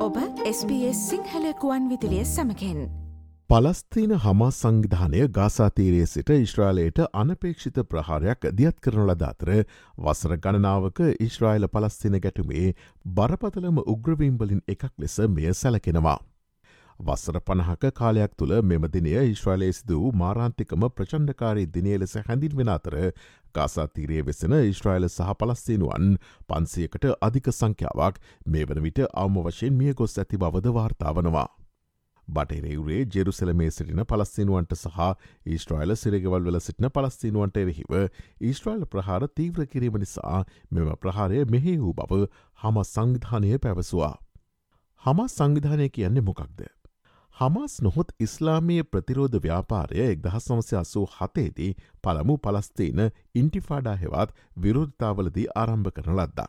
ඔබ SBS සිංහලකුවන් විදිලිය සමකෙන් පලස්තීන හමා සංවිධානය ගාසාතීරයේ සිට ඉශ්‍රාලයට අනපේක්ෂිත ප්‍රහාරයක් දියත් කරන ලද අතර වසර ගණනාවක ඉශ්‍රායිල පලස්තින ගැටුමේ බරපතලම උග්‍රවීම්බලින් එකක් ලෙස මෙය සැලකෙනවා. වස්සර පණහක කාලයක් තුළ මෙම දිනය ඉශ්‍රාලයේ සිද වූ මාරාන්තිකම ප්‍රචණ්ඩකාරී දිනය ලෙස හැඳින්වෙන අතර ගාසාතීරයේ වෙසෙන ඉශ්‍රයිල සහ පලස්තිනුවන් පන්සියකට අධික සංඛ්‍යාවක් මේ වන විට අවම වශයෙන් මිය ගොස් ඇති බවද වාර්තාාවනවා. බටරෙවරේ ජෙරුසලමේ සිටින පලස්තිනුවන්ට සහ ඊස්ට්‍රයිල සිරගෙවල් වල සිටින පලස්තිනුවන්ට එරෙහිව ඊස්ට්‍රයිල් ප්‍රහාර තීව්‍ර කිරීම නිසා මෙම ප්‍රහාරය මෙහි වූ බව හම සංවිධානය පැවසවා. හම සංවිධානය කියන්නේ මොකක්ද. හමස් නොහොත් ඉස්ලාමීය ප්‍රතිරෝධ ව්‍යාපාරය එක්දහස් නමසය අසූ හතේදී පළමු පලස්තීන ඉන්ටිෆාඩා හෙවත් විරෝධතාවලදී ආරම්භ කරන ලද්දා.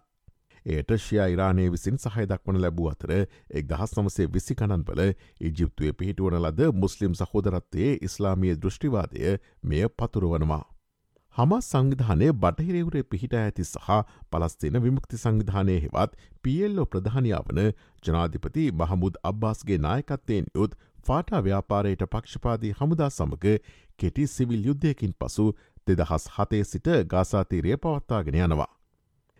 ඒට ශයා ඉරානය විසින් සහයදක්වන ලැබූ අතර එක් දහස් නමසේ විසි කණන්වල ඉජිප්තුවය පිහිටුවන ලද මුස්ලිම් සහෝදරත්තයේ ඉස්ලාමිය දෘෂ්ටිවාදය මෙය පතුරුවනවා. හමස් සංවිධානය බටහිරවුරේ පිහිට ඇති සහ පලස්තින විමුක්ති සංවිධානය හෙවත් පියල්ලෝ ප්‍රධානයාවන ජනාධිපති මහමුද අබ්බාස්ගේ නායකත්තයෙන් යුත් ෆාටා ව්‍යාපාරයට පක්ෂපාදී හමුදා සමඟ කෙටි සිවිල් යුද්ධයකින් පසු දෙදහස් හතේ සිට ගාසාතීරය පවත්තාගෙන යනවා.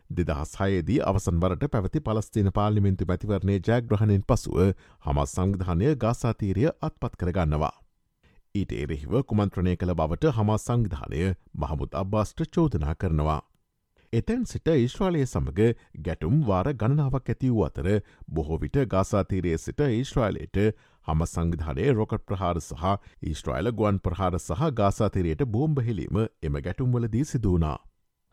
දෙදහස් හයේදී අවසන්වරට පැවති පලස්තින පාලිමින්තු මැතිවරණය ජයග්‍රහණයෙන් පසුව හමස් සංවිධානය ගාසාතීරය අත්පත් කරගන්නවා. ඊට එරෙහිව කුමන්ත්‍රණය කළ බවට හමා සංවිධානය මහමුත් අබ්බාස්ට චෝදනා කරනවා. එතැන් සිට ඊශ්‍රාලය සමඟ ගැටුම් වාර ගණනාවක් ඇති වූ අතර බොහෝ විට ගාසාතීරයේ සිට ඊශ්‍රායිලයට හම සංවිධානය රොකට් ප්‍රහාර සහ ඊශ්‍රයිල ගුවන් ප්‍රහාර සහ ගාසාතිරයට බෝම්බහෙලීම එම ගැටුම්වලදී සිදුවනා.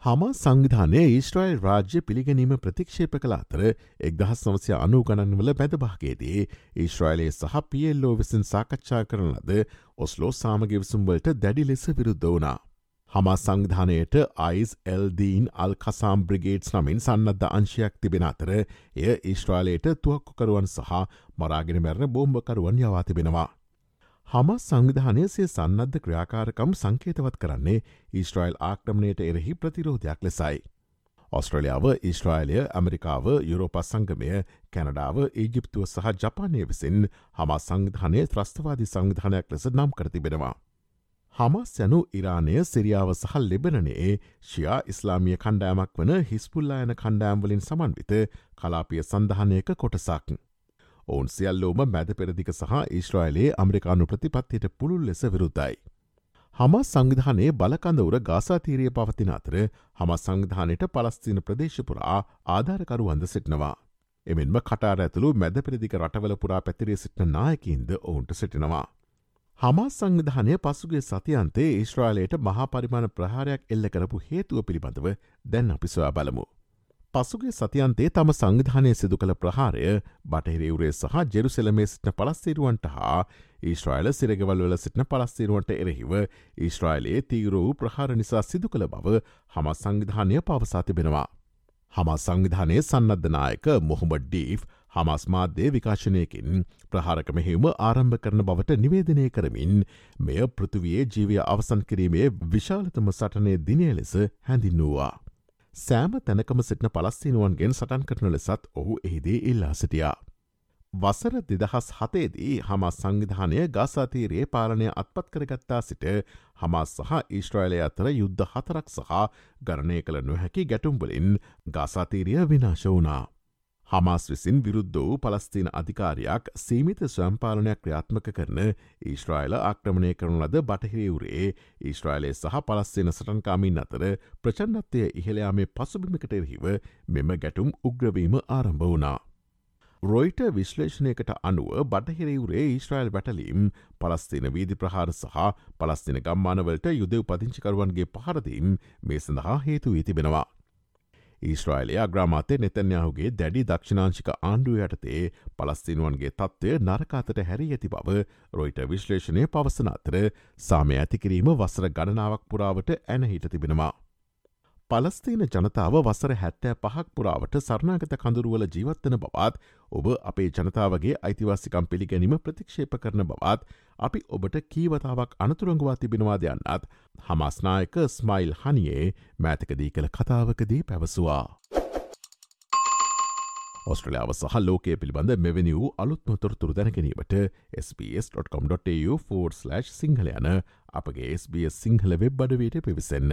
හම සංවිධානය ඊස්ට්‍රයිල් රාජ්‍ය පිළිගැනීම ප්‍රතික්ෂේප කළ අතර එක්දහස් නවසය අනු ගණන්වල බැදභාගේදී ඊශ්‍රයිලයේ සහ පියල්ලෝ විසින් සාකච්ඡා කරන ලද ඔස්ලෝ සාමගවිසුම්වලට දැඩි ලෙස විරුද්ධ වනා. හමා සංවිධානයට අයිස් එල්දීන් අල් කසාම් බ්‍රිගේට්ස් නමින් සන්නද්ධ අංශයක් තිබෙන අතර එය ඊශ්ට්‍රාලයට තුවක්කුකරුවන් සහ මරාගෙන මැරණ බෝම්භකරුවන් යවා තිබෙනවා. හම සංවිධානය සේ සන්නද්ධ ක්‍රියාකාරකම් සංකේතවත් කරන්නේ ඊස්ට්‍රයිල් ආක්‍රමණයට එරෙහි ප්‍රතිරෝධයක් ලෙසයි. ඔස්ට්‍රලියාව ඊස්ට්‍රයිලය ඇමරිකාව යුරෝපස් සංගමය කැනඩාව ඒජිප්තුව සහ ජපානය විසින් හම සංවිධානය ත්‍රස්තවාදී සංවිධානයක් ලෙස නම් කරතිබෙනවා. හමස් යනු ඉරානය සිරියාව සහ ලෙබනනේ ශයා ඉස්ලාමිය කණ්ඩෑමක් වන හිස්පුල්ලා යන කණ්ඩෑම්වලින් සමන්විත කලාපිය සඳහනයක කොටසක්. ඔවුන් සියල්ලෝම මැද පෙරදික සහ ඊශ්‍රයිලයේ අමරිකානු ප්‍රතිපත්තියට පුළුල් ලෙස විරුද්ධයි. හම සංවිධානයේ බලකඳවර ගාසාතීරය පවතින අතර හම සංවිධානයට පලස්තින ප්‍රදේශපුරා ආධාරකරුවන්ද සිටිනවා. එමෙන්ම කටාර ඇතුළු මැද පෙරදික රටවල පුරා පැතිරේ සිටින නායකින්ද ඔවුන්ට සිටිනවා. හමා සංවිධානය පසුගේ සතියන්තේ ඊශ්‍රාලයට මහා පරිමාණ ප්‍රහාරයක් එල්ල කරපු හේතුව පිළිබඳව දැන් අපි සොයා බලමු. පසුගේ සතියන්තේ තම සංවිධානය සිදු කළ ප්‍රහාරය බටහිරවරේ සහ ජෙරුසෙලමේ සිටන පලස්තීරුවන්ට හා ඊශ්‍රයිල සිරගවල් වල සිටන පලස්තීරුවන්ට එරෙහිව ඊශ්‍රයිලයේ තීර වූ ප්‍රහාර නිසා සිදු කළ බව හම සංවිධානය පවසා තිබෙනවා. හම සංවිධානය සන්නද්ධනායක මොහොමඩ ඩීෆ් හමස් මාධ්‍යය විකාශනයකින් ප්‍රහාරක මෙහෙම ආරම්භ කරන බවට නිවේදනය කරමින් මෙය පෘතුවයේ ජීවය අවසන් කිරීමේ විශාලතම සටනය දිනය ලෙස හැඳින්නවා. සෑම තැනකම සිටින පලස්තිනුවන්ගෙන් සටන් කරන ලෙසත් ඔහු එහිදී ඉල්ලා සිටියා. වසර දෙදහස් හතේදී හමස් සංවිධානය ගාසාතීරයේ පාලනය අත්පත් කරගත්තා සිට හමස් සහ ඊශ්‍රයිලය අතර යුද්ධ හතරක් සහ ගණනය කළ නොහැකි ගැටුම්බලින් ගාසාතීරිය විනාශ වුණා. හමාස් විසින් විරුද්ධ වූ පලස්තින අධිකාරයක් සීමිත ස්වම්පාලනයක් ක්‍රියාත්මක කරන ඊශ්‍රයිල ආක්‍රමණය කරනු ලද බටහිරවුරේ ඊශ්‍රයිලය සහ පලස්තින සටන්කාමින් අතර ප්‍රචන්ඩත්වය ඉහළයාමේ පසුබිමිකට එරහිව මෙම ගැටුම් උග්‍රවීම ආරම්භ වුණා. රොයිට විශ්ලේෂණයකට අනුව බටහිරවුරේ ඊශ්‍රයිල් වැටලීම් පලස්තින වීදි ප්‍රහාර සහ පලස්තින ගම්මානවලට යුදව පදිංචිකරුවන්ගේ පහරදීම් මේ සඳහා හේතු වී තිබෙනවා. ඊශ්‍රයිලයා ග්‍රාමාතය නෙතන්යාහුගේ දැඩි දක්ෂිනාංශික ආණ්ඩුව යටතේ පලස්තිනුවන්ගේ තත්ත්වය නරකාතට හැරි ඇති බව රොයිට විශ්ලේෂණය පවසන අතර සාමය ඇතිකිරීම වසර ගණනාවක් පුරාවට ඇනහිට තිබෙනවා. පලස්තීන ජනතාව වසර හැත්තෑ පහක් පුරාවට සරණාගත කඳුරුවල ජීවත්වන බවත් ඔබ අපේ ජනතාවගේ අයිතිවාසිකම් පිළිගැනීම ප්‍රතික්ෂේප කරන බවත් අපි ඔබට කීවතාවක් අනතුරංගවා තිබෙනවා දෙයන්නත් හමස්නායක ස්මයිල් හනියේ මෑතකදී කළ කතාවකදී පැවසවා. ඔස්ට්‍රලියාව සහ ලෝකය පිළිබඳ මෙවැනි වූ අලුත්මතොරතුරු දැනැනීමට SBS.com.tu4/ සිංහල යන අපගේ SBS සිංහල වෙබ් අඩවයට පිවිසන්න.